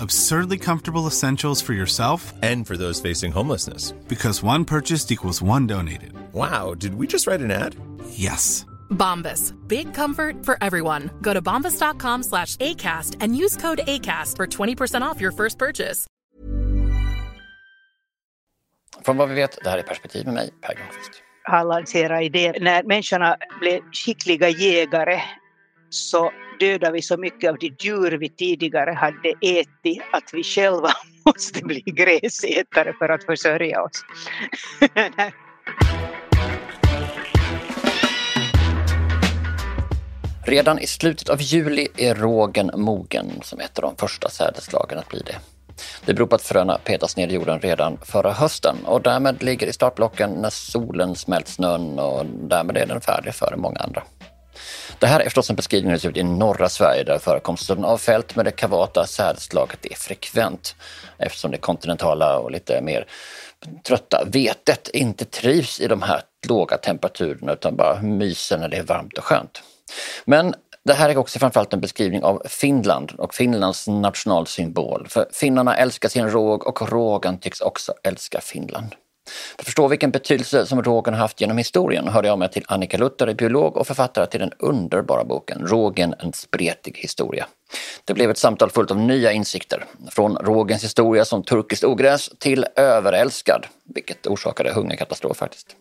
Absurdly comfortable essentials for yourself And for those facing homelessness. because one purchased equals one donated. Wow, did we just write an ad? Yes. Bombas. Big comfort for everyone. Go to bombas.com slash ACAST and use code ACAST for 20% off your first purchase. Från vad vi vet, det här är Perspektiv med mig, Per Granqvist. har lanserat idén. När människorna blev skickliga jägare så dödar vi så mycket av de djur vi tidigare hade ätit att vi själva måste bli gräsätare för att försörja oss. Redan i slutet av juli är rågen mogen som ett av de första sädesslagen att bli det. Det beror på att fröna petas ner i jorden redan förra hösten och därmed ligger i startblocken när solen smält snön och därmed är den färdig före många andra. Det här är förstås en beskrivning hur det ser ut i norra Sverige där förekomsten av fält med det kavata sädesslaget är frekvent eftersom det kontinentala och lite mer trötta vetet inte trivs i de här låga temperaturerna utan bara myser när det är varmt och skönt. Men det här är också framförallt en beskrivning av Finland och Finlands nationalsymbol. För finnarna älskar sin råg och rågen tycks också älska Finland. För att förstå vilken betydelse som rågen har haft genom historien hörde jag mig till Annika Luther, biolog och författare till den underbara boken Rågen, en spretig historia. Det blev ett samtal fullt av nya insikter. Från rågens historia som turkiskt ogräs till överälskad, vilket orsakade hungerkatastrof faktiskt.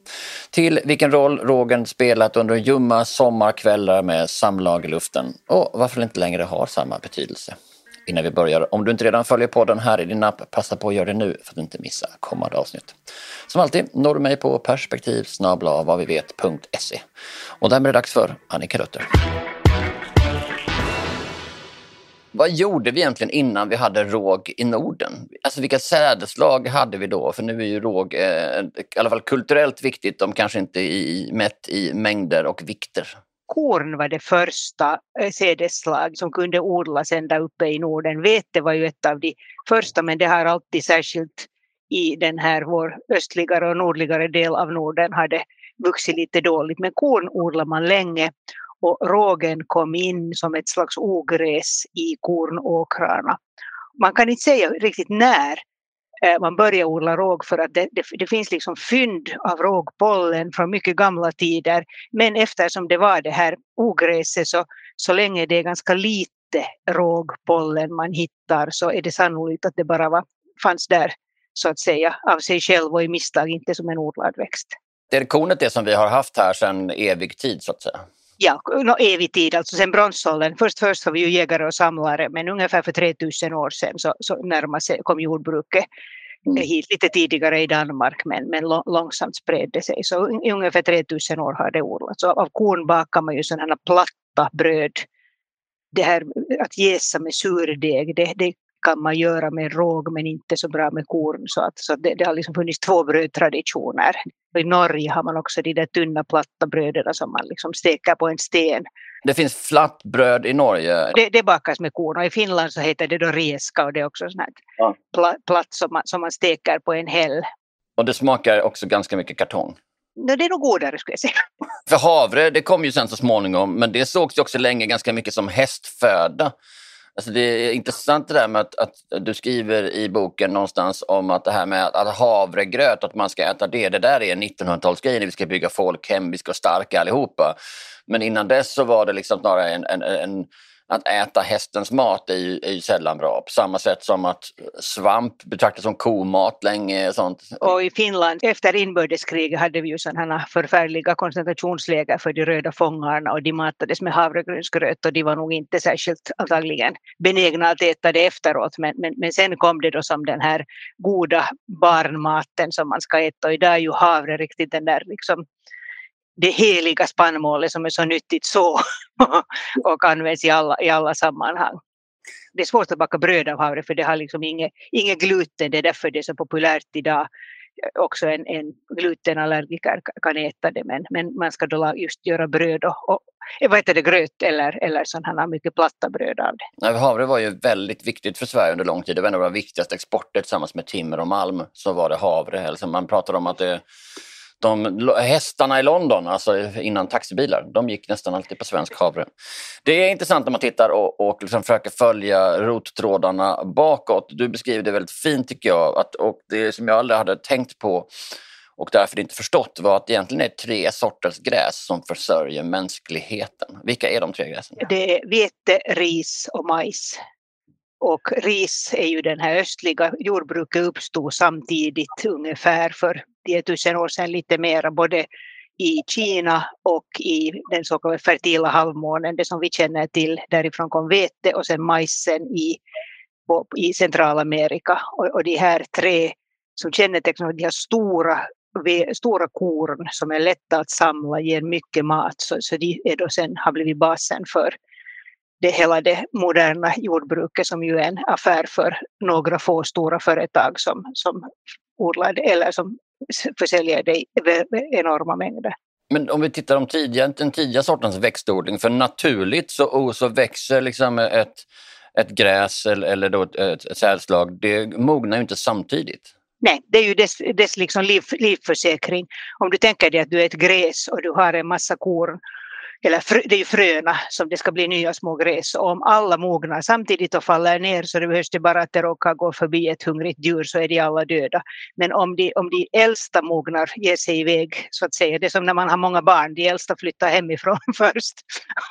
Till vilken roll rågen spelat under ljumma sommarkvällar med samlag i luften och varför den inte längre har samma betydelse. Innan vi börjar, om du inte redan följer podden här i din app, passa på att göra det nu för att inte missa kommande avsnitt. Som alltid når du mig på perspektiv vad vi vet.se. Och därmed är det dags för Annika Rötter. Vad gjorde vi egentligen innan vi hade råg i Norden? Alltså vilka sädeslag hade vi då? För nu är ju råg eh, i alla fall kulturellt viktigt, om kanske inte i, mätt i mängder och vikter. Korn var det första eh, sädesslag som kunde odlas ända uppe i Norden. Vete var ju ett av de första men det har alltid särskilt i den här vår östligare och nordligare del av Norden hade vuxit lite dåligt. Men korn odlar man länge och rågen kom in som ett slags ogräs i kornåkrarna. Man kan inte säga riktigt när Eh, man började odla råg för att det, det, det, finns liksom fynd av rågpollen från mycket gamla tider. Men eftersom det var det här ogräset så, så länge det är ganska lite rågpollen man hittar så är det sannolikt att det bara var, fanns där så att säga av sig själv och i misstag, inte som en odlad växt. Det är kornet det som vi har haft här sedan evig tid så att säga? Ja, no, evig tid, alltså sen bronsåldern. Först, först var vi ju jägare och samlare men ungefär för 3000 år sedan så, så närmade sig, kom jordbruket mm. hit lite tidigare i Danmark men, men långsamt spred det sig. Så i ungefär 3000 år har det odlats. Av korn bakar man ju sådana platta bröd. Det här att jäsa med surdeg, det, det kan man göra med råg men inte så bra med korn. Så, att, så det, det har liksom funnits två brödtraditioner. I Norge har man också de där tunna platta bröden som man liksom steker på en sten. Det finns flattbröd i Norge? Det, det bakas med korn och i Finland så heter det då reska och det är också sånt ja. platt som man, som man steker på en häll. Och det smakar också ganska mycket kartong? No, det är nog godare skulle jag säga. För havre, det kom ju sen så småningom, men det sågs ju också länge ganska mycket som hästföda. Alltså det är intressant det där med att, att, du skriver i boken någonstans om att det här med att havregröt, att man ska äta det, det där är 1900-talsgrejen, vi ska bygga folkhem, vi ska vara starka allihopa. Men innan dess så var det liksom snarare en, en, en att äta hästens mat är ju, är ju sällan bra. På samma sätt som att svamp betraktas som komat länge. Sånt. Och i Finland efter inbördeskriget hade vi ju sådana förfärliga koncentrationsläger för de röda fångarna och de matades med havregrynsgröt och de var nog inte särskilt antagligen benägna att äta det efteråt. Men, men, men sen kom det då som den här goda barnmaten som man ska äta och idag är ju havre riktigt den där liksom det heliga spannmålet som är så nyttigt så och används i alla, i alla sammanhang. Det är svårt att baka bröd av havre för det har liksom inget, inget gluten, det är därför det är så populärt idag. Också en, en glutenallergiker kan äta det men, men man ska då just göra bröd och, och vad heter det, gröt eller, eller sådana mycket platta bröd av det. Havre var ju väldigt viktigt för Sverige under lång tid. Det var en av våra viktigaste exporter tillsammans med timmer och malm. Så var det havre. Alltså man pratar om att det de hästarna i London, alltså innan taxibilar, de gick nästan alltid på svensk havre. Det är intressant när man tittar och, och liksom försöker följa rottrådarna bakåt. Du beskriver det väldigt fint tycker jag. Att, och det som jag aldrig hade tänkt på och därför inte förstått var att det egentligen är tre sorters gräs som försörjer mänskligheten. Vilka är de tre gräsen? Det är vete, ris och majs. Och ris är ju den här östliga jordbruket uppstod samtidigt ungefär för 10 000 år sedan lite mera både i Kina och i den så kallade fertila halvmånen, det som vi känner till. Därifrån kom vete och sen majsen i, i Centralamerika. Och, och de här tre som kännetecknar de här stora, stora korn som är lätta att samla, ger mycket mat. Så, så de är då sen har blivit basen för det hela det moderna jordbruket som ju är en affär för några få stora företag som, som odlar det eller som försäljer det i enorma mängder. Men om vi tittar om tidiga, den tidiga sortens växtodling, för naturligt så, oh, så växer liksom ett, ett gräs eller, eller då ett, ett, ett sädslag, det mognar ju inte samtidigt. Nej, det är ju dess, dess liksom liv, livförsäkring. Om du tänker dig att du är ett gräs och du har en massa korn eller frö, det är ju fröna som det ska bli nya små gräs. Och om alla mognar samtidigt och faller ner så det behövs det bara att det råkar gå förbi ett hungrigt djur så är de alla döda. Men om de, om de äldsta mognar ger sig iväg så att säga, det är som när man har många barn, de äldsta flyttar hemifrån först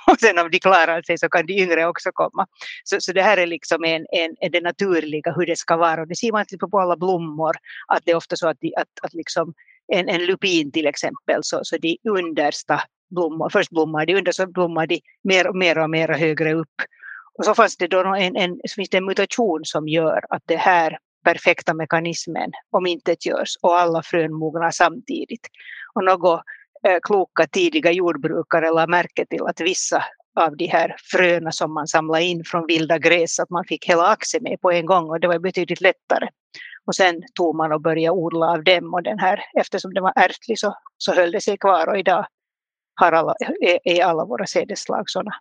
och sen om de klarar sig så kan de yngre också komma. Så, så det här är liksom en, en, en det naturliga hur det ska vara och det ser man till på alla blommor att det är ofta så att, de, att, att liksom en, en lupin till exempel, så, så de understa blommor. Först blommar de under, så blommar de mer och mer och mer högre upp. Och så fanns det då en, en, så finns det en mutation som gör att det här perfekta mekanismen omintetgörs och alla frön mognar samtidigt. Och något eh, kloka tidiga jordbrukare lade märke till att vissa av de här fröna som man samlade in från vilda gräs, att man fick hela axeln med på en gång och det var betydligt lättare. Och sen tog man och började odla av dem och den här, eftersom det var ärftlig så, så höll det sig kvar och idag har alla, är alla våra sädesslag sådana.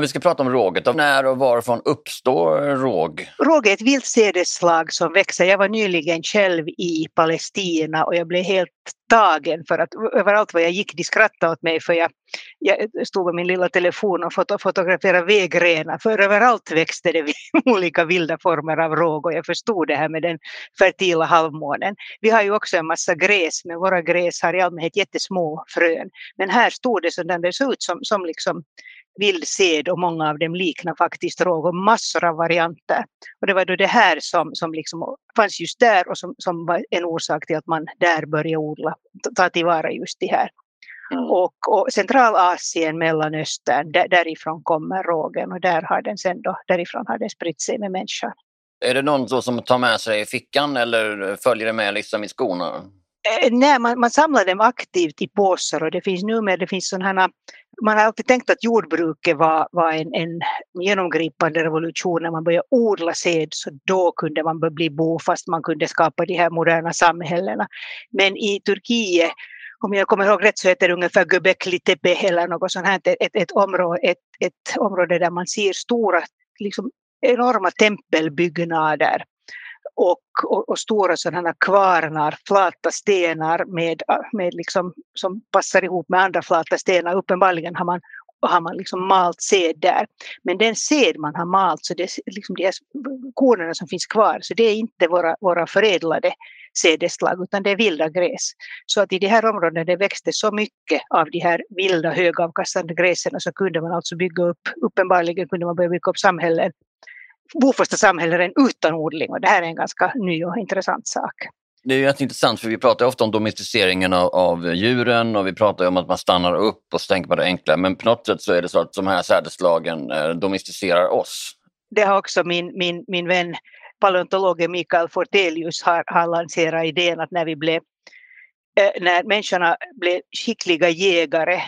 Om vi ska prata om råget, när och varifrån uppstår råg? Råg är ett vilt sädesslag som växer. Jag var nyligen själv i Palestina och jag blev helt tagen för att överallt var jag gick de skrattade åt mig för jag, jag stod med min lilla telefon och foto, fotograferade vägrenar för överallt växte det olika vilda former av råg och jag förstod det här med den fertila halvmånen. Vi har ju också en massa gräs men våra gräs har i allmänhet jättesmå frön. Men här stod det så det såg ut som, som liksom vild sed och många av dem liknar faktiskt råg och massor av varianter. Och det var då det här som, som liksom fanns just där och som, som var en orsak till att man där började odla, ta tillvara just det här. Mm. Och, och Centralasien, Mellanöstern, där, därifrån kommer rågen och där har den sen då, därifrån har den spritt sig med människan. Är det någon som tar med sig i fickan eller följer det med liksom i skorna? Eh, nej, man, man samlar dem aktivt i påsar och det finns numera det finns sådana man har alltid tänkt att jordbruket var, var en, en genomgripande revolution. När man började odla sed så då kunde man bli bofast, man kunde skapa de här moderna samhällena. Men i Turkiet om jag kommer ihåg rätt så heter det ungefär Göbekli Tepe eller något sånt här, ett, ett, område, ett, ett område där man ser stora, liksom enorma tempelbyggnader och, och, och, stora sådana kvarnar, flata stenar med, med liksom, som passar ihop med andra flata stenar. Uppenbarligen har man, har man liksom malt sed där. Men den sed man har malt, så det är liksom de här kornen som finns kvar, så det är inte våra, våra förädlade sädesslag utan det är vilda gräs. Så att i de här områdena det växte så mycket av de här vilda högavkastande gräsen så kunde man alltså bygga upp, uppenbarligen kunde man börja bygga upp samhällen bofasta samhällen utan odling och det här är en ganska ny och intressant sak. Det är jätteintressant för vi pratar ofta om domesticeringen av, av djuren och vi pratar om att man stannar upp och så tänker på det enkla men på något sätt så är det så att de här sädeslagen eh, domesticerar oss. Det har också min, min, min vän paleontologen Mikael Fortelius har, har lanserat idén att när vi blev eh, när människorna blev skickliga jägare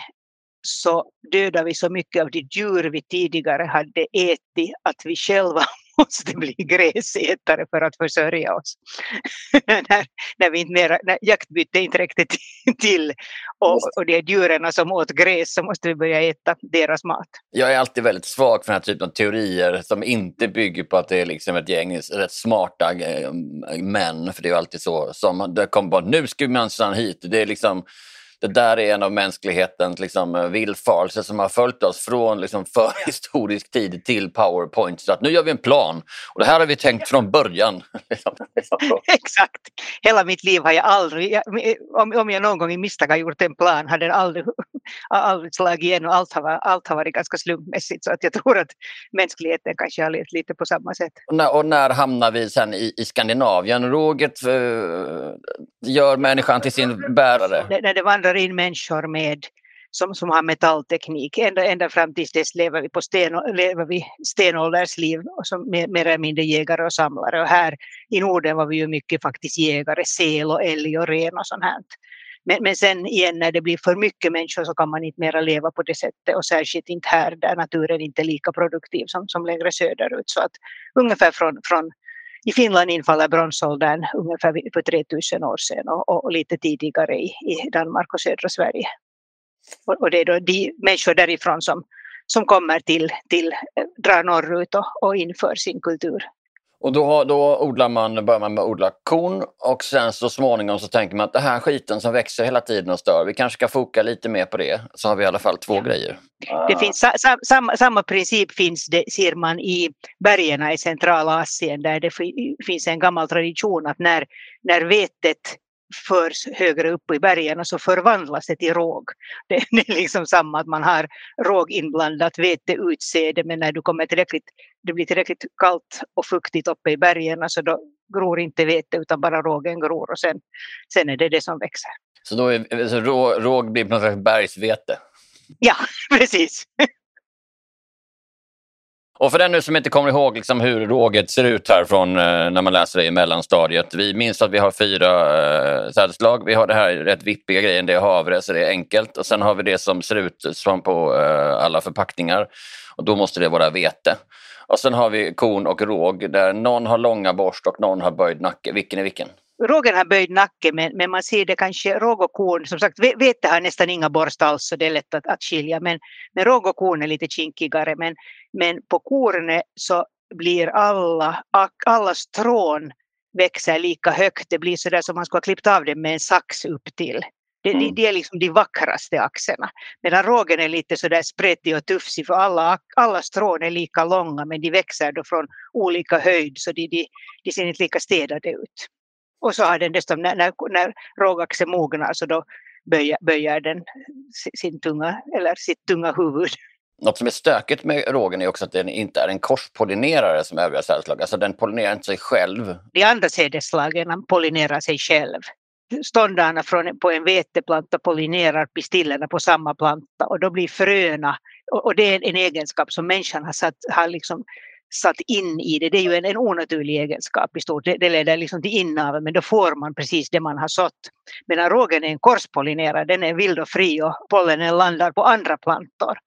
så dödar vi så mycket av de djur vi tidigare hade ätit att vi själva måste bli gräsätare för att försörja oss. när, när, vi inte mera, när jaktbyte inte räckte till och, och de djuren som åt gräs så måste vi börja äta deras mat. Jag är alltid väldigt svag för den här typen av teorier som inte bygger på att det är liksom ett gäng rätt smarta eh, män, för det är alltid så, som det kommer bara nu ska vi minsann hit. Det är liksom det där är en av mänsklighetens liksom, villfarelser som har följt oss från liksom, förhistorisk tid till Powerpoint. Så att nu gör vi en plan och det här har vi tänkt från början. Exakt. Hela mitt liv har jag aldrig, om, om jag någon gång i misstag har gjort en plan har den aldrig, aldrig slagit igen och allt har, allt har varit ganska slumpmässigt. Så att jag tror att mänskligheten kanske har levt lite på samma sätt. Och när, och när hamnar vi sen i, i Skandinavien? Råget uh, gör människan till sin bärare? Det, när det vandrar in människor med, som, som har metallteknik. Ända, ända fram tills dess lever vi på sten, lever vi stenåldersliv som mer, mer eller mindre jägare och samlare. Och här i Norden var vi ju mycket faktiskt jägare, sel och älg och ren och sånt här. Men, men sen igen när det blir för mycket människor så kan man inte mera leva på det sättet och särskilt inte här där naturen inte är lika produktiv som, som längre söderut. Så att ungefär från, från i Finland infaller bronsåldern ungefär för 3000 år sedan och, och lite tidigare i, i, Danmark och södra Sverige. Och, och, det är då de människor därifrån som, som kommer till, till eh, drar norrut och, och inför sin kultur. Och då, då odlar man, börjar man med att odla korn och sen så småningom så tänker man att det här skiten som växer hela tiden och stör, vi kanske ska foka lite mer på det. Så har vi i alla fall två ja. grejer. Det finns, sa, samma, samma princip finns det, ser man i bergen i Centralasien där det finns en gammal tradition att när, när vetet förs högre upp i bergen och så förvandlas det till råg. Det, är liksom samma att man har råg inblandat, vete, utsäde men när du kommer tillräckligt, det blir tillräckligt kallt och fuktigt uppe i bergen så då gror inte vete utan bara rågen gror och sen, sen är det det som växer. Så då är, så råg blir på något slags bergsvete? Ja, precis. Och för den nu som inte kommer ihåg liksom hur råget ser ut här från eh, när man läser det i mellanstadiet. Vi minns att vi har fyra eh, sädesslag. Vi har det här rätt vippiga grejen, det är havre så det är enkelt. Och sen har vi det som ser ut som på eh, alla förpackningar. Och då måste det vara vete. Och sen har vi korn och råg där någon har långa borst och någon har böjd nacke. Vilken är vilken? Rågen har böjd nacke men, men man ser det kanske råg och korn, som sagt vete har nästan inga borst alls så det är lätt att, att skilja men, men råg och korn är lite kinkigare men, men på kornet så blir alla, alla strån växer lika högt. Det blir så där som man skulle ha klippt av det med en sax upp till. Det, mm. det, är liksom de vackraste axarna. Medan rågen är lite sådär spretig och tufsig för alla, alla strån är lika långa men de växer då från olika höjd så de, de, de ser inte lika städade ut. Och så har den dessutom, när, när, när rågaxen mognar så då böjer, böjer den sin tunga, eller sitt tunga huvud. Något som är stökigt med rågen är också att den inte är en korspollinerare som övriga sädesslag. Alltså den pollinerar inte sig själv. De andra sädesslagen pollinerar sig själv. Ståndarna från, på en veteplanta pollinerar pistillerna på samma planta och då blir fröna, och, och det är en egenskap som människan har, satt, har liksom satt in i det. Det är ju en, en onaturlig egenskap i stort. Det, det leder liksom till inavel men då får man precis det man har sått. Medan rågen är en korspollinerare, den är vild och fri och pollenen landar på andra plantor.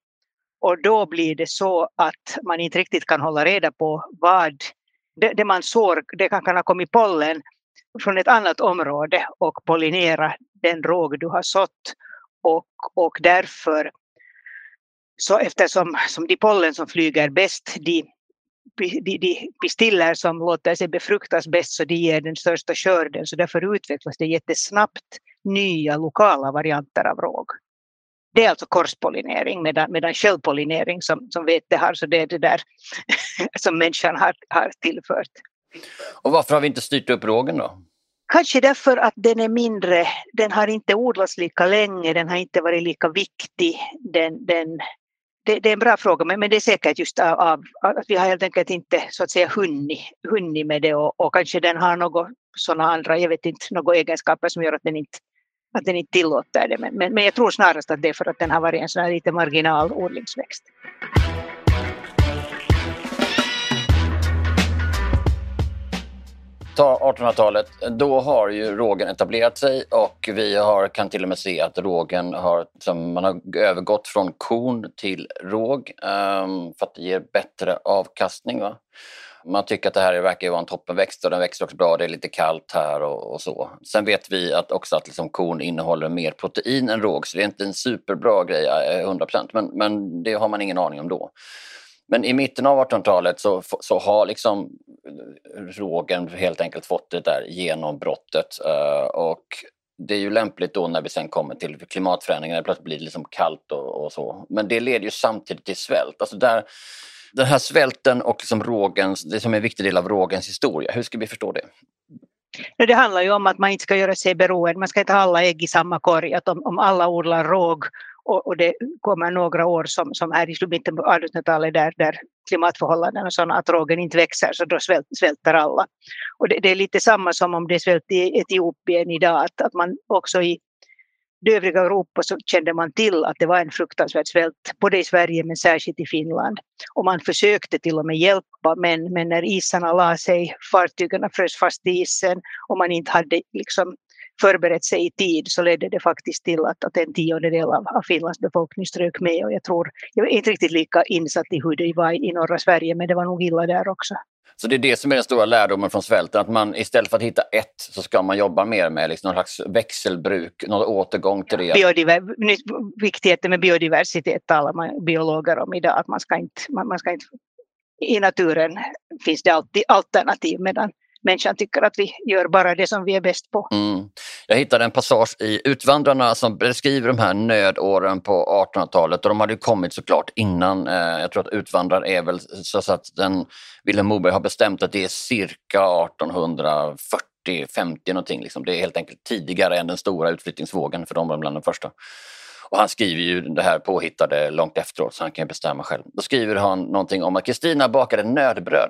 Och då blir det så att man inte riktigt kan hålla reda på vad det, det man sår, det kan, kan ha kommit pollen från ett annat område och pollinera den råg du har sått. Och, och därför, så eftersom som de pollen som flyger bäst, de, de, de pistiller som låter sig befruktas bäst, så de ger den största skörden. Så därför utvecklas det jättesnabbt nya lokala varianter av råg. Det är alltså korspollinering medan, medan självpollinering som, som vete har, så det är det där som människan har, har tillfört. Och varför har vi inte styrt upp rågen då? Kanske därför att den är mindre, den har inte odlats lika länge, den har inte varit lika viktig. Den, den, det, det är en bra fråga, men, men det är säkert just av, av, att vi har helt enkelt inte så att säga hunnit, hunnit med det och, och kanske den har något sådana andra, jag vet inte, några egenskaper som gör att den inte att den inte tillåter det. Men, men, men jag tror snarast att det är för att den har varit en sån här lite marginal odlingsväxt. Ta 1800-talet, då har ju rågen etablerat sig och vi har, kan till och med se att rågen har, som man har övergått från korn till råg um, för att det ger bättre avkastning. Va? Man tycker att det här verkar vara en toppenväxt och den växer också bra. Det är lite kallt här och, och så. Sen vet vi att också att liksom korn innehåller mer protein än råg så det är inte en superbra grej eh, 100% men, men det har man ingen aning om då. Men i mitten av 1800-talet så, så har liksom eh, rågen helt enkelt fått det där genombrottet eh, och det är ju lämpligt då när vi sen kommer till klimatförändringar, plötsligt blir det liksom kallt och, och, så. Men det leder ju samtidigt till svält. Alltså där, den här svälten och liksom rågens, det som är en viktig del av rågens historia, hur ska vi förstå det? Det handlar ju om att man inte ska göra sig beroende, man ska inte ha alla ägg i samma korg. Att om, om alla odlar råg och, och, det kommer några år som, som är i mitten av 1800-talet där, där klimatförhållandena är sådana att rågen inte växer så då svält, svälter alla. Och det, det, är lite samma som om det svält i Etiopien idag att, att man också i det övriga Europa så kände man till att det var en fruktansvärd svält, både i Sverige men särskilt i Finland. Och man försökte till och med hjälpa men, men när isarna la sig, fartygen frös fast i isen och man inte hade liksom förberett sig i tid så ledde det faktiskt till att, att en tiondel av, av Finlands befolkning strök med och jag tror, jag är inte riktigt lika insatt i hur det var i norra Sverige men det var nog illa där också. Så det är det som är den stora lärdomen från svälten, att man istället för att hitta ett så ska man jobba mer med liksom någon slags växelbruk, någon återgång till det. Viktigheten med biodiversitet talar man biologer om idag, att man ska inte, man, man ska inte i naturen finns det alltid alternativ medan människan tycker att vi gör bara det som vi är bäst på. Mm. Jag hittade en passage i Utvandrarna som beskriver de här nödåren på 1800-talet och de hade ju kommit såklart innan. Eh, jag tror att Utvandrare är väl så att den, Vilhelm Moberg har bestämt att det är cirka 1840 50 någonting. Liksom. Det är helt enkelt tidigare än den stora utflyttningsvågen för de var bland de första. Och han skriver ju det här påhittade långt efteråt så han kan bestämma själv. Då skriver han någonting om att Kristina bakade nödbröd.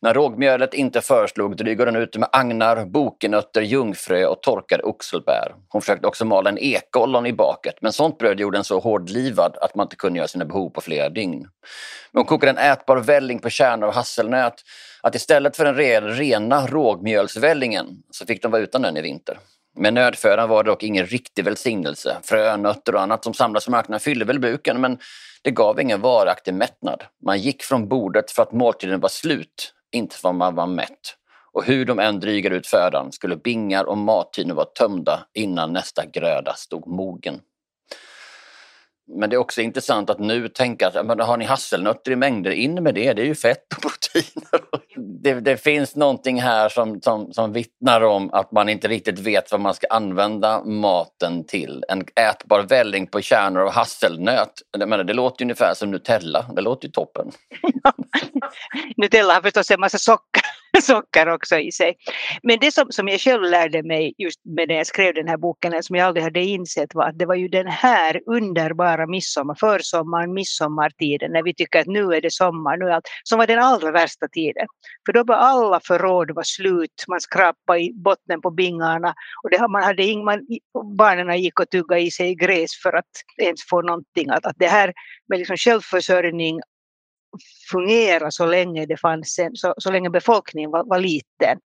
När rågmjölet inte föreslog drygade hon ut med agnar, bokenötter, jungfrö och torkade oxelbär. Hon försökte också mala en ekollon i baket men sånt bröd gjorde en så hårdlivad att man inte kunde göra sina behov på flera dygn. Men hon kokade en ätbar välling på kärnor av hasselnöt att istället för den rena rågmjölsvällingen så fick de vara utan den i vinter. Med nödfödan var det dock ingen riktig välsignelse. Frö, nötter och annat som samlas på marknaden fyllde väl buken men det gav ingen varaktig mättnad. Man gick från bordet för att måltiden var slut, inte för att man var mätt. Och hur de än drygade ut födan skulle bingar och mattider vara tömda innan nästa gröda stod mogen. Men det är också intressant att nu tänka att men har ni hasselnötter i mängder, in med det, det är ju fett och proteiner. Det, det finns någonting här som, som, som vittnar om att man inte riktigt vet vad man ska använda maten till. En ätbar välling på kärnor av hasselnöt, menar, det låter ungefär som Nutella, det låter ju toppen. Nutella har förstås en massa socker socker också i sig. Men det som, som jag själv lärde mig just med när jag skrev den här boken, som jag aldrig hade insett var att det var ju den här underbara midsommar, försommaren, midsommartiden, när vi tycker att nu är det sommar, nu är allt, som var den allra värsta tiden. För då var alla förråd var slut, man skrapade i botten på bingarna och det, man hade ing, man, barnen gick och tuggade i sig gräs för att ens få någonting. Att, att det här med liksom självförsörjning fungera så länge det fanns en, så, så länge befolkningen var, var liten.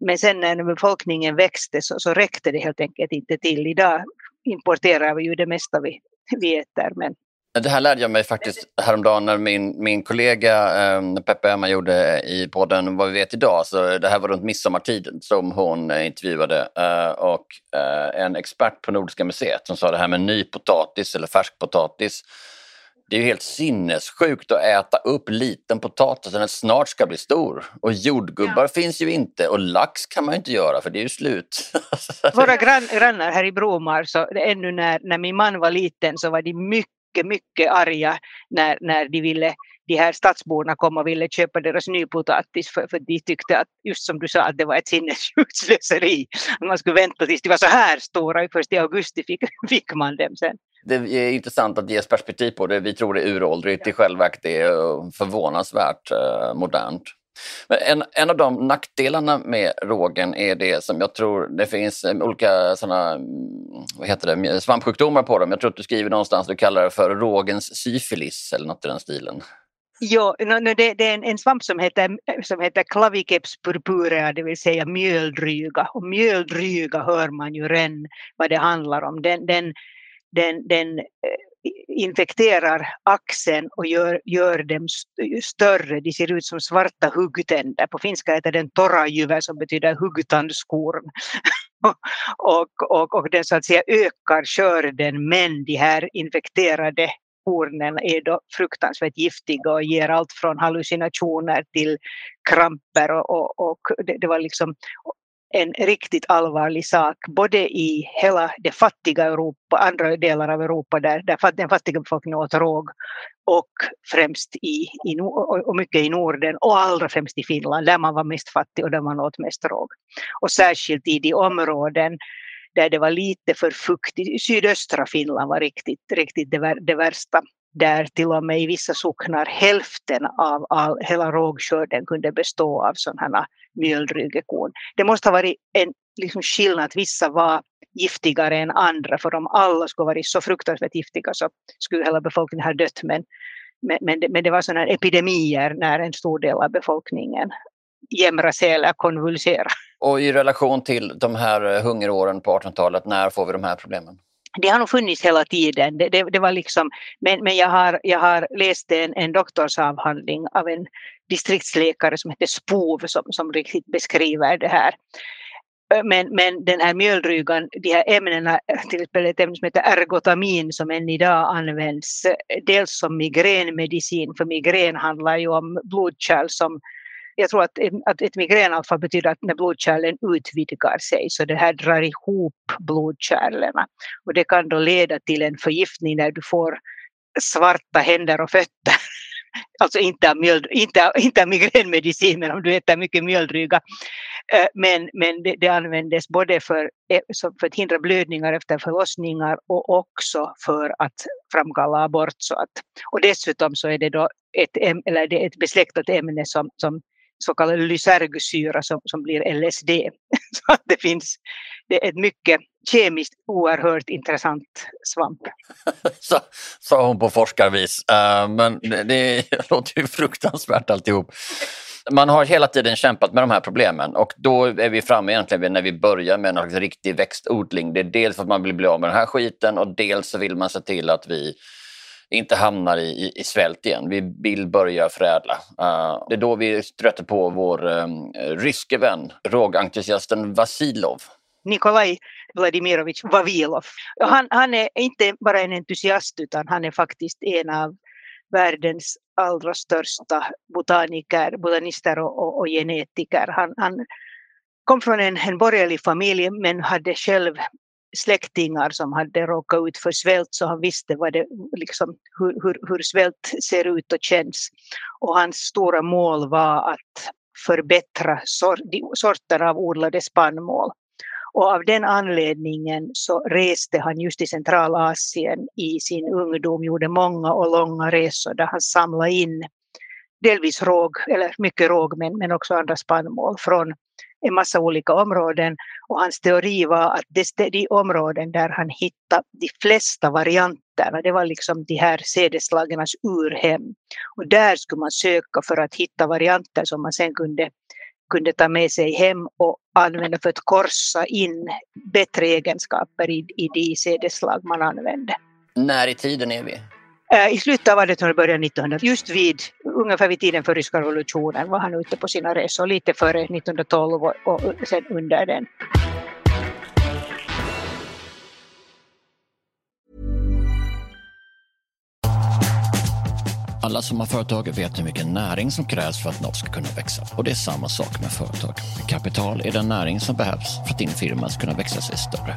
Men sen när befolkningen växte så, så räckte det helt enkelt inte till. Idag importerar vi ju det mesta vi, vi äter. Men... Det här lärde jag mig faktiskt häromdagen när min, min kollega eh, Peppe Emma gjorde i podden Vad vi vet idag. Så det här var runt midsommartiden som hon eh, intervjuade. Eh, och eh, en expert på Nordiska museet som sa det här med ny potatis eller färskpotatis det är ju helt sinnessjukt att äta upp liten potatis när den snart ska bli stor. Och jordgubbar ja. finns ju inte och lax kan man ju inte göra för det är ju slut. Våra grann, grannar här i Bromar, så ännu när, när min man var liten så var de mycket, mycket arga när, när de ville de här stadsborna kom och ville köpa deras nypotatis för, för de tyckte att, just som du sa, att det var ett sinnessjukt slöseri. Man skulle vänta tills de var så här stora, först i augusti fick, fick man dem sen det är intressant att ges perspektiv på det. Vi tror det är uråldrigt, i själva verket är förvånansvärt eh, modernt. Men en, en av de nackdelarna med rågen är det som jag tror, det finns eh, olika såna, mm, vad heter det, svampsjukdomar på dem. Jag tror att du skriver någonstans, du kallar det för rågens syfilis eller något i den stilen. Jo, det, det är en, en, svamp som heter, som heter Claviceps purpurea, det vill säga mjöldryga. Och mjöldryga hör man ju redan vad det handlar om. Den, den, den, den eh, infekterar axeln och gör, gör dem större. De ser ut som svarta huggtänder. På finska heter den torajyve som betyder huggtandskorn. och, och, och den så att säga ökar körden men de här infekterade hornen är då fruktansvärt giftiga och ger allt från hallucinationer till kramper och, och, och det, det, var liksom en riktigt allvarlig sak, både i hela det fattiga Europa, andra delar av Europa där, där den fattiga befolkningen åt råg, och främst i, i, och mycket i Norden och allra främst i Finland där man var mest fattig och där man åt mest råg. Och särskilt i de områden där det var lite för fuktigt, sydöstra Finland var riktigt, riktigt det, det värsta där till och med i vissa socknar hälften av all, hela rågskörden kunde bestå av sådana mjöldrygekorn. Det måste ha varit en liksom skillnad att vissa var giftigare än andra för om alla skulle varit så fruktansvärt giftiga så skulle hela befolkningen ha dött men, men, men, det, men det var sådana epidemier när en stor del av befolkningen jämrade sig eller konvulserade. Och i relation till de här eh, hungeråren på 1800-talet, när får vi de här problemen? det har nog funnits hela tiden. Det, det, det, var liksom, men men jag, har, jag har läst en, en doktorsavhandling av en distriktsläkare som heter Spov som, som riktigt beskriver det här. Men, men den här mjöldrygan, de här ämnena, till exempel ett ämne som heter ergotamin som än idag används eh, dels som migränmedicin, för migrän handlar ju om blodkärl som jag tror att, att ett migränanfall betyder att när blodkärlen utvidgar sig så det här drar ihop blodkärlen. Och det kan då leda till en förgiftning när du får svarta händer och fötter. Alltså inte av, mjöld, inte, inte av migränmedicin, men om du äter mycket mjöldryga. Eh, men, men det, det användes både för, eh, för att hindra blödningar efter förlossningar och också för att framkalla abort. Så att, och dessutom så är det då ett, eller det är ett besläktat ämne som, som så kallad lysergsyra som, som blir LSD. Så att det finns, det är ett mycket kemiskt oerhört intressant svamp. Så, sa hon på forskarvis. Uh, men det, det låter ju fruktansvärt alltihop. Man har hela tiden kämpat med de här problemen och då är vi framme egentligen när vi börjar med en riktig växtodling. Det är dels för att man vill bli av med den här skiten och dels så vill man se till att vi inte hamnar i, i, i svält igen. Vi vill börja förädla. Uh, det är då vi stöter på vår um, ryske vän, rågentusiasten Vasilov. Nikolaj Vladimirovich Vavilov. Han, han är inte bara en entusiast utan han är faktiskt en av världens allra största botaniker, botanister och, och, och genetiker. Han, han, kom från en, en borgerlig familj men hade själv släktingar som hade råkat ut för svält så han visste vad det, liksom, hur, hur, hur svält ser ut och känns. Och hans stora mål var att förbättra sor, sorter av odlade spannmål. Och av den anledningen så reste han just i Centralasien i sin ungdom, gjorde många och långa resor där han samlade in delvis råg, eller mycket råg men, men också andra spannmål från en massa olika områden. Och hans teori var att det, de områden där han hittade de flesta varianterna, det var liksom de här sädesslagens urhem. Och där skulle man söka för att hitta varianter som man sen kunde kunde ta med sig hem och använda för att korsa in bättre egenskaper i, i de sädesslag man använde. När i tiden är vi? Eh, I slutet av 1800-talet, början 1900, just vid, ungefär vid tiden för ryska revolutionen var han ute på sina resor, lite före 1912 och, och sen under den. Alla som har företag vet hur mycket näring som krävs för att något ska kunna växa. Och det är samma sak med företag. Kapital är den näring som behövs för att din firma ska kunna växa sig större.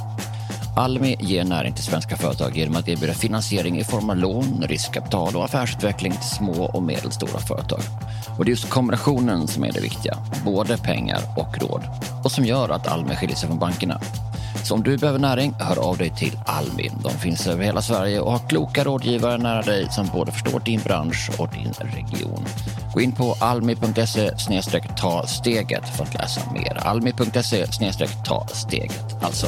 Almi ger näring till svenska företag genom att erbjuda finansiering i form av lån, riskkapital och affärsutveckling till små och medelstora företag. Och det är just kombinationen som är det viktiga, både pengar och råd. Och som gör att Almi skiljer sig från bankerna. Så om du behöver näring, hör av dig till Almi. De finns över hela Sverige och har kloka rådgivare nära dig som både förstår din bransch och din region. Gå in på almi.se ta steget för att läsa mer. Almi.se ta steget alltså.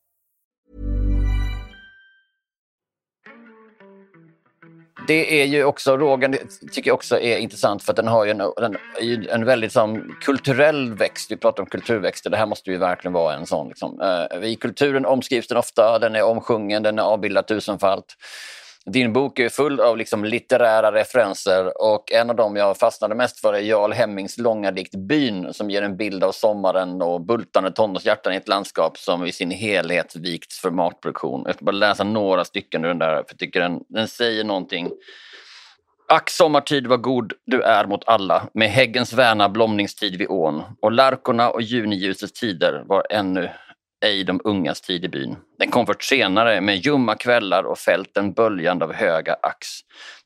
Det är ju också, rågen tycker jag också är intressant för att den har ju en, en, en väldigt som, kulturell växt. Vi pratar om kulturväxter, det här måste ju verkligen vara en sån. Liksom. Eh, I kulturen omskrivs den ofta, den är omsjungen, den är avbildad tusenfalt. Din bok är full av liksom litterära referenser och en av dem jag fastnade mest för är Jarl Hemmings långa dikt Byn som ger en bild av sommaren och bultande tonårshjärtan i ett landskap som i sin helhet vikts för matproduktion. Jag ska bara läsa några stycken ur den där för jag tycker den, den säger någonting. Ack sommartid vad god du är mot alla med häggens väna blomningstid vid ån och lärkorna och juniljusets tider var ännu ej de ungas tid i byn. Den kom först senare med ljumma kvällar och fälten böljande av höga ax.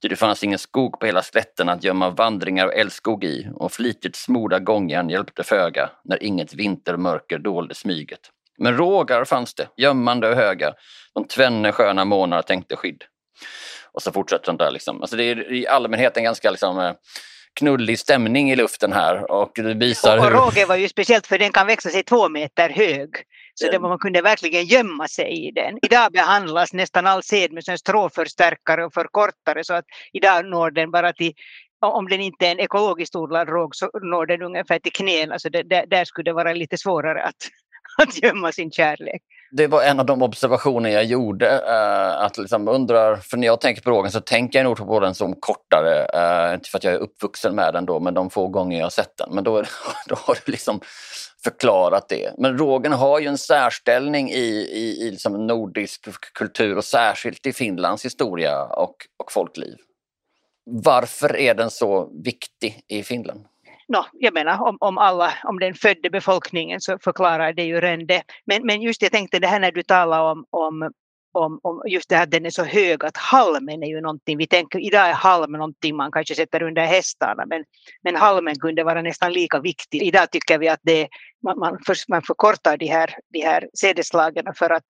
Ty det fanns ingen skog på hela slätten att gömma vandringar och älskog i och flitigt smorda gångjärn hjälpte föga när inget vintermörker dolde smyget. Men rågar fanns det, gömmande och höga, de tvenne sköna månader tänkte skydd. Och så fortsätter den där liksom. Alltså det är i allmänhet en ganska liksom eh, knullig stämning i luften här och det visar och, hur... råge var ju speciellt för den kan växa sig två meter hög. Så det, man kunde verkligen gömma sig i den. Idag behandlas nästan all sed med stråförstärkare och förkortare så att idag når den bara till om den inte är en ekologiskt odlad råg så når den ungefär till knäna så det, där, där skulle det vara lite svårare att, att gömma sin kärlek. Det var en av de observationer jag gjorde. Eh, att liksom undrar, för när jag tänker på rågen så tänker jag nog på den som kortare. Eh, inte för att jag är uppvuxen med den då, men de få gånger jag har sett den. Men då, då har du liksom förklarat det. Men rågen har ju en särställning i, i, i liksom nordisk kultur och särskilt i Finlands historia och, och folkliv. Varför är den så viktig i Finland? No, jag menar om, om, alla, om den födde befolkningen så förklarar det ju redan det. Men, men just jag tänkte det här när du talar om, om om, om just det här att den är så hög att halmen är ju någonting, vi tänker idag är halm någonting man kanske sätter under hästarna men, men halmen kunde vara nästan lika viktig. Idag tycker vi att det, man, man, för, man förkortar de här, de här sädeslagen för att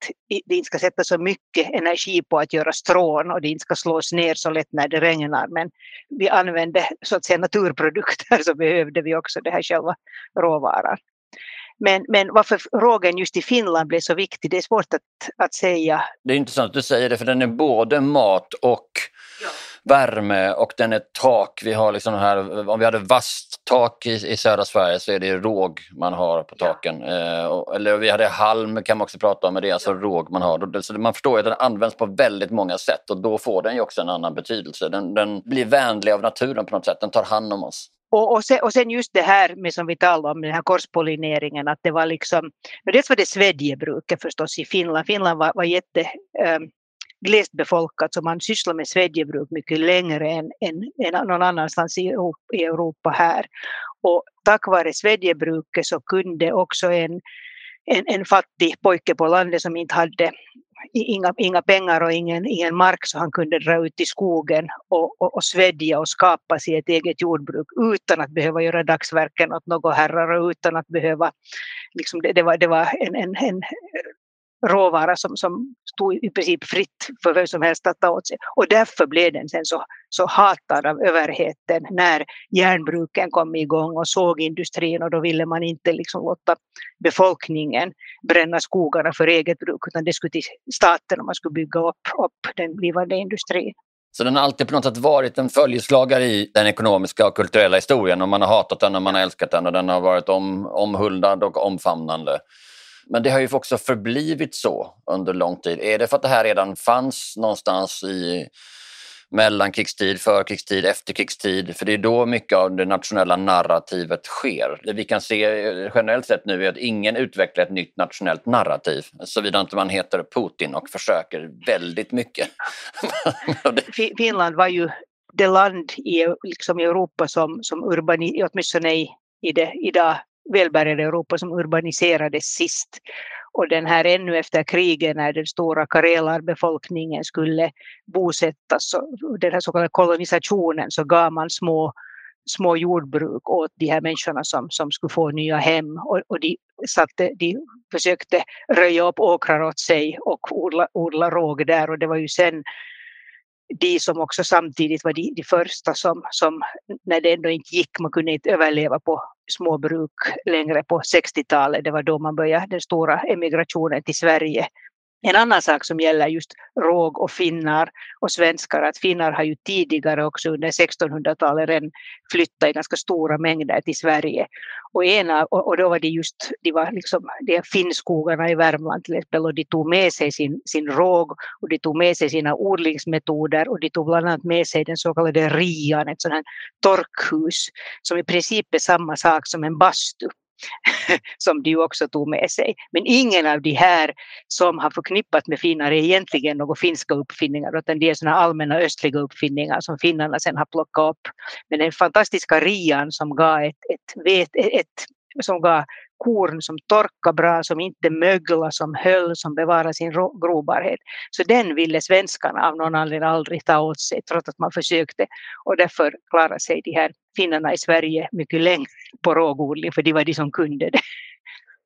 det inte ska sätta så mycket energi på att göra strån och det inte ska slås ner så lätt när det regnar men vi använde så att säga naturprodukter så behövde vi också det här själva råvaran. Men, men varför rågen just i Finland blev så viktig, det är svårt att, att säga. Det är intressant att du säger det, för den är både mat och ja. värme och den är tak. Vi har liksom här, om vi hade vasst tak i, i södra Sverige så är det råg man har på taken. Ja. Eh, eller vi hade halm kan man också prata om, men det är alltså ja. råg man har. Så man förstår att den används på väldigt många sätt och då får den ju också en annan betydelse. Den, den blir vänlig av naturen på något sätt, den tar hand om oss. Och, och, sen, och sen just det här med som vi talade om, den här korspollineringen, att det var liksom, dels var det svedjebruket förstås i Finland. Finland var, var jätte um, glest befolkat så man sysslar med svedjebruk mycket längre än, än, än någon annanstans i Europa, i Europa här. Och tack vare svedjebruket så kunde också en, en, en fattig pojke på landet som inte hade inga, inga pengar och ingen, ingen mark så han kunde dra ut i skogen och, och, och svedja och skapa sig ett eget jordbruk utan att behöva göra dagsverken åt några herrar och utan att behöva, liksom det, det var, det var en, en, en råvara som, som stod i princip fritt för vem som helst att ta åt sig. Och därför blev den sen så, så hatad av överheten när järnbruken kom igång och sågindustrin och då ville man inte liksom låta befolkningen bränna skogarna för eget bruk utan det skulle till staten om man skulle bygga upp, upp den blivande industrin. Så den har alltid på något sätt varit en följeslagare i den ekonomiska och kulturella historien och man har hatat den och man har älskat den och den har varit om, omhuldad och omfamnande. Men det har ju också förblivit så under lång tid. Är det för att det här redan fanns någonstans i mellankrigstid, förkrigstid, efterkrigstid? För det är då mycket av det nationella narrativet sker. Det vi kan se eh, generellt sett nu är att ingen utvecklar ett nytt nationellt narrativ såvida inte man heter Putin och försöker väldigt mycket. Finland var ju det land i, liksom Europa som, som urbani, åtminstone i, i det idag välbärgade Europa som urbaniserades sist. Och den här ännu efter kriget när den stora karelarbefolkningen skulle bosättas, den här så kallade kolonisationen, så gav man små små jordbruk åt de här människorna som, som skulle få nya hem och, och de, satte, de försökte röja upp åkrar åt sig och odla, odla råg där och det var ju sen de som också samtidigt var de, de första som, som när det ändå inte gick, man kunde inte överleva på småbruk längre på 60-talet. Det var då man började den stora emigrationen till Sverige en annan sak som gäller just råg och finnar och svenskar, att finnar har ju tidigare också under 1600-talet redan flyttat i ganska stora mängder till Sverige. Och, ena, och då var det just de var liksom, de finnskogarna i Värmland till exempel och de tog med sig sin, sin råg och de tog med sig sina odlingsmetoder och de tog bland annat med sig den så kallade rian, ett sådant här torkhus som i princip är samma sak som en bastu som de också tog med sig. Men ingen av de här som har förknippat med finnar är egentligen några finska uppfinningar utan det är sådana allmänna östliga uppfinningar som finnarna sen har plockat upp. Men den fantastiska rian som gav ett, ett, ett, ett som gav korn som torkar bra, som inte möglar, som höll, som bevarar sin grobarhet. Så den ville svenskarna av någon anledning aldrig ta åt sig trots att man försökte. Och därför klarade sig de här finnarna i Sverige mycket längre på rågodling för de var de som kunde det.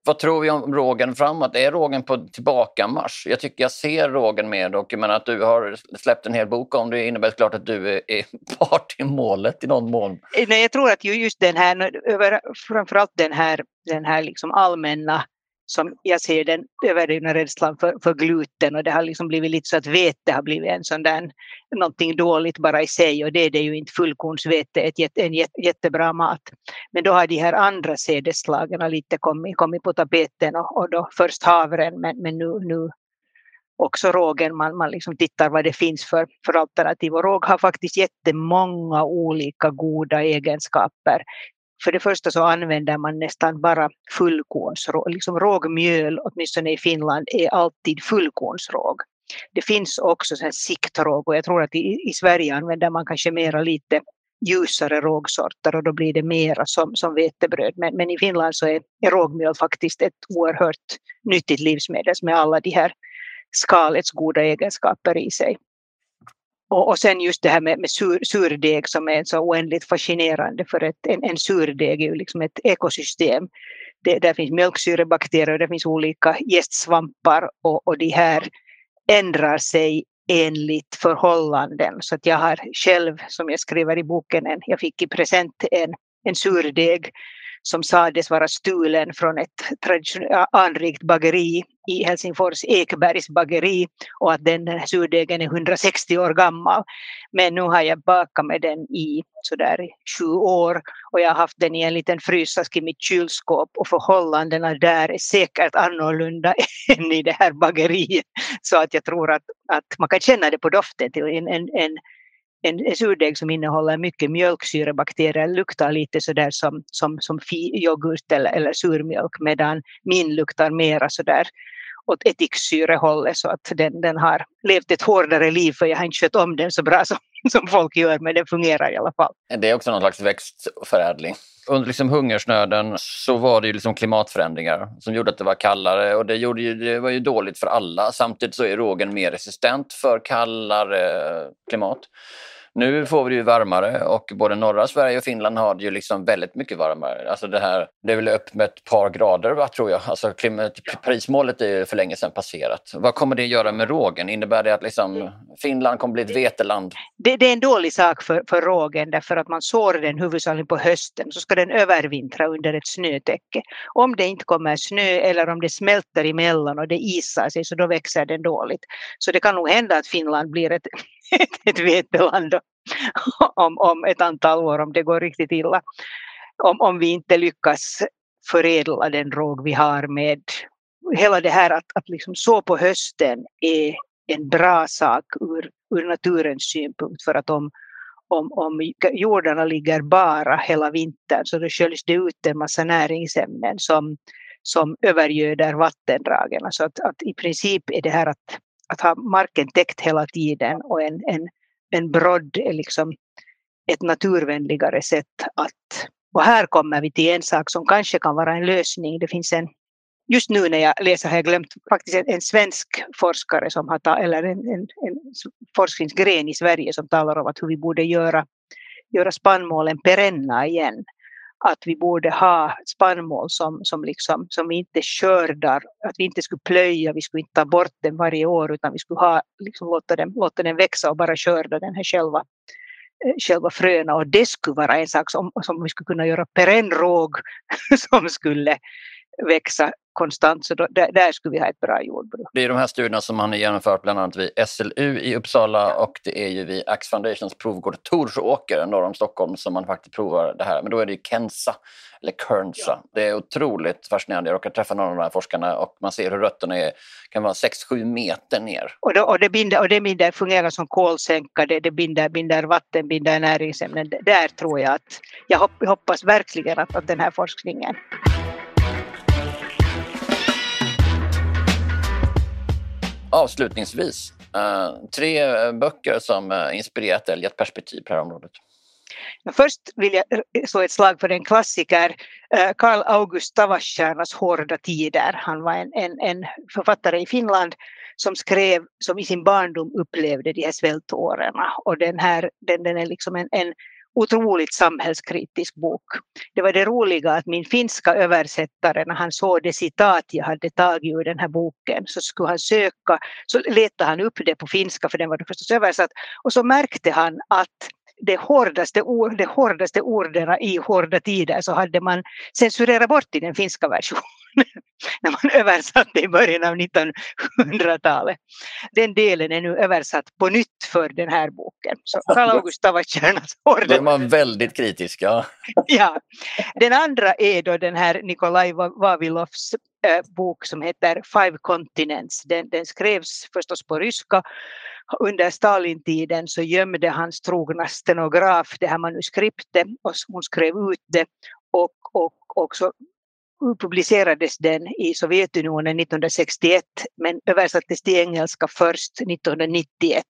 Vad tror vi om rågen framåt? Är rågen på tillbakamarsch? Jag tycker jag ser rågen med och jag menar att du har släppt en hel bok om det innebär klart att du är part i målet i någon mån. Eh, nej, jag tror att just den här, framförallt den här, den här liksom allmänna som jag ser den överdrivna rädslan för, för gluten och det har liksom blivit lite så att vete har blivit en sån där någonting dåligt bara i sig och det är det ju inte fullkornsvete, är en jättebra mat. Men då har de här andra sädesslagen lite kommit, kommit på tapeten och, och då först havren men, men nu, nu också rågen, man, man liksom tittar vad det finns för, för alternativ. Och råg har faktiskt jättemånga olika goda egenskaper. För det första så använder man nästan bara fullkornsråg, liksom rågmjöl, åtminstone i Finland, är alltid fullkornsråg. Det finns också så här siktråg och jag tror att i, i Sverige använder man kanske mera lite ljusare rågsorter och då blir det mera som, som vetebröd. Men, men i Finland så är, är rågmjöl faktiskt ett oerhört nyttigt livsmedel med alla de här skalets goda egenskaper i sig. Och, och sen just det här med, med sur, surdeg som är så oändligt fascinerande för att en, en surdeg är ju liksom ett ekosystem. Det, där finns mjölksyrebakterier och det finns olika gästsvampar och, och de här ändrar sig enligt förhållanden. Så att jag har själv, som jag skriver i boken, en, jag fick i present en, en surdeg som sades vara stulen från ett anrikt bageri i Helsingfors, Ekbergs bageri och att den surdegen är 160 år gammal. Men nu har jag bakat med den i sådär sju år och jag har haft den i en liten frysask i mitt kylskåp och förhållandena där är säkert annorlunda än i det här bageriet. Så att jag tror att, att man kan känna det på doften till en, en, en en surdeg som innehåller mycket mjölksyrebakterier luktar lite sådär som, som, som yoghurt eller, eller surmjölk medan min luktar mera sådär åt etiksyrehållet så att den, den har levt ett hårdare liv för jag har inte skött om den så bra som, som folk gör men den fungerar i alla fall. Det är också någon slags växtförädling. Under liksom hungersnöden så var det ju liksom klimatförändringar som gjorde att det var kallare och det, gjorde ju, det var ju dåligt för alla. Samtidigt så är rågen mer resistent för kallare eh, klimat. Nu får vi ju varmare och både norra Sverige och Finland har det ju liksom väldigt mycket varmare. Alltså det, här, det är väl upp med ett par grader va, tror jag. Alltså klimat, Parismålet är ju för länge sedan passerat. Vad kommer det göra med rågen? Innebär det att liksom Finland kommer bli ett veteland? Det, det är en dålig sak för, för rågen därför att man sår den huvudsakligen på hösten så ska den övervintra under ett snötäcke. Om det inte kommer snö eller om det smälter emellan och det isar sig så då växer den dåligt. Så det kan nog hända att Finland blir ett ett veteland om, om ett antal år om det går riktigt illa. Om, om vi inte lyckas förädla den råg vi har med hela det här att, att liksom så på hösten är en bra sak ur, ur naturens synpunkt för att om, om, om jordarna ligger bara hela vintern så då sköljs det ut en massa näringsämnen som, som övergöder vattendragen. Så att, att i princip är det här att att ha marken täckt hela tiden och en, en, en brodd är liksom ett naturvänligare sätt att... Och här kommer vi till en sak som kanske kan vara en lösning. Det finns en, just nu när jag läser har jag glömt faktiskt en, en svensk forskare som har eller en, en, en forskningsgren i Sverige som talar om att hur vi borde göra, göra spannmålen perenna igen att vi borde ha spannmål som, som, liksom, som vi inte skördar, att vi inte skulle plöja, vi skulle inte ta bort den varje år utan vi skulle ha, liksom, låta, den, låta den växa och bara skörda den här själva, eh, själva fröna. Och det skulle vara en sak som, som vi skulle kunna göra perennråg som skulle växa konstant. Så då, där, där, skulle vi ha ett bra jordbruk. Det är de här studierna som man har genomfört bland annat vid SLU i Uppsala och det är ju vid Axe Foundations provgård Torsåker norr om Stockholm som man faktiskt provar det här. Men då är det ju Kensa, eller Kernsa. Ja. Det är otroligt fascinerande. Jag råkar träffa några av de här forskarna och man ser hur rötterna är, kan vara 6-7 meter ner. Och, då, och, det, binder, och det binder, fungerar som kolsänka, det, det binder, binder vatten, binder näringsämnen. Där tror jag att, jag hoppas verkligen att, att den här forskningen Avslutningsvis, eh, tre eh, böcker som eh, inspirerat eller gett perspektiv på det här området. Först vill jag slå ett slag för en klassiker, Karl August Tavastjärnas Hårda tider. Han var en, en, en, författare i Finland som skrev, som i sin barndom upplevde de här svältåren. Och den här, den, den är liksom en, en otroligt samhällskritisk bok. Det var det roliga att min finska översättare när han såg det citat jag hade tagit ur den här boken så skulle han söka, så letade han upp det på finska för den var förstås översatt och så märkte han att de hårdaste, ord, de hårdaste orden i hårda tider så hade man censurerat bort i den finska versionen när man översatte i början av 1900-talet. Den delen är nu översatt på nytt för den här boken. Så Karl August Tavastjärnas orden. Då är man väldigt kritisk. Ja. ja. Den andra är då den här Nikolaj Vavilovs Eh, bok som heter Five Continents. Den, den skrevs förstås på ryska under Stalintiden så gömde hans trogna stenograf det här manuskriptet och hon skrev ut det och, och också publicerades den i Sovjetunionen 1961 men översattes till engelska först 1991.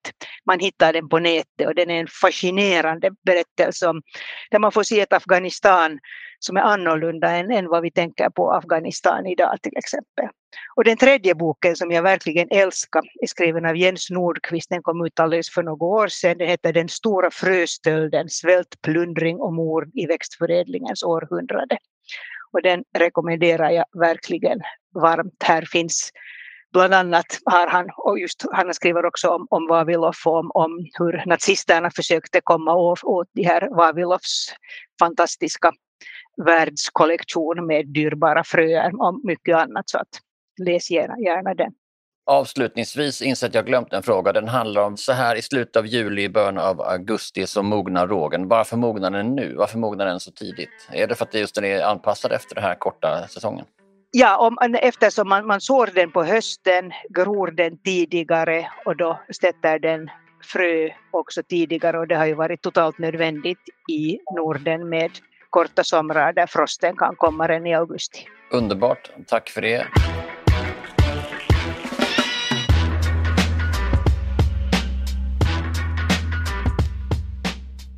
Man hittar den på nätet och den är en fascinerande berättelse om där man får se ett Afghanistan som är annorlunda än, än vad vi tänker på Afghanistan idag till exempel. Och den tredje boken som jag verkligen älskar är skriven av Jens Nordqvist. Den kom ut alldeles för några år sedan. Den heter Den stora fröstölden, svält, plundring och mord i växtförädlingens århundrade. Och den rekommenderar jag verkligen varmt. Här finns bland annat har han, och just, han skriver också om, om Vavilov, om, om hur nazisterna försökte komma åt, åt de här Vavilovs fantastiska världskollektion med dyrbara fröer och mycket annat. Så att läs gärna, gärna den. Avslutningsvis inser att jag glömt en fråga. Den handlar om så här i slutet av juli, början av augusti så mognar rågen. Varför mognar den nu? Varför mognar den så tidigt? Är det för att just den är anpassad efter den här korta säsongen? Ja, om, eftersom man, man sår den på hösten, gror den tidigare och då sätter den frö också tidigare och det har ju varit totalt nödvändigt i Norden med korta somrar där frosten kan komma redan i augusti. Underbart, tack för det.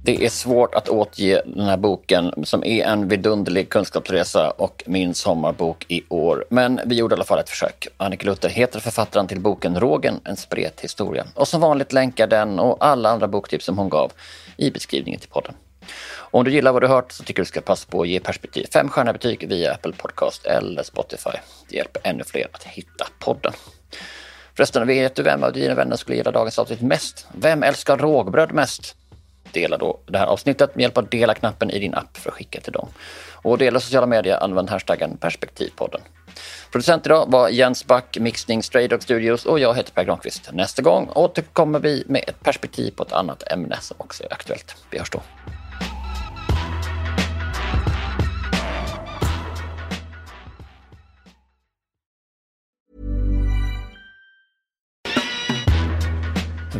Det är svårt att återge den här boken som är en vidunderlig kunskapsresa och min sommarbok i år. Men vi gjorde i alla fall ett försök. Annika Luther heter författaren till boken Rågen, en spret historia. Och som vanligt länkar den och alla andra boktips som hon gav i beskrivningen till podden. Om du gillar vad du hört så tycker du ska passa på att ge Perspektiv fem stjärna betyg via Apple Podcast eller Spotify. Det hjälper ännu fler att hitta podden. Förresten, vet du vem av dina vänner skulle gilla dagens avsnitt mest? Vem älskar rågbröd mest? Dela då det här avsnittet med hjälp av dela-knappen i din app för att skicka till dem. Och dela sociala medier, använd hashtaggen perspektivpodden. Producent idag var Jens Back, mixning Stray Dog Studios och jag heter Per Granqvist. Nästa gång återkommer vi med ett perspektiv på ett annat ämne som också är aktuellt. Vi hörs då.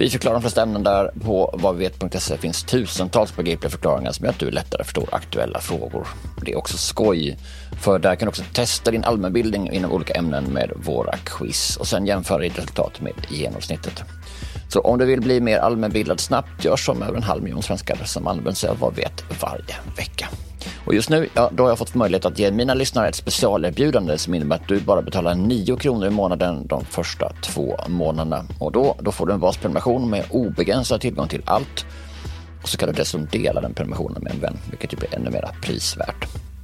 Vi förklarar de flesta ämnen där. På vadvivet.se finns tusentals begripliga förklaringar som gör att du lättare förstår aktuella frågor. Det är också skoj, för där kan du också testa din allmänbildning inom olika ämnen med våra quiz och sen jämföra ditt resultat med genomsnittet. Så om du vill bli mer allmänbildad snabbt, gör som över en halv miljon svenskar som använder sig av Vad vet varje vecka. Och just nu, ja, då har jag fått möjlighet att ge mina lyssnare ett specialerbjudande som innebär att du bara betalar 9 kronor i månaden de första två månaderna. Och då, då får du en basprenumeration med obegränsad tillgång till allt. Och så kan du dessutom dela den prenumerationen med en vän, vilket ju blir ännu mer prisvärt.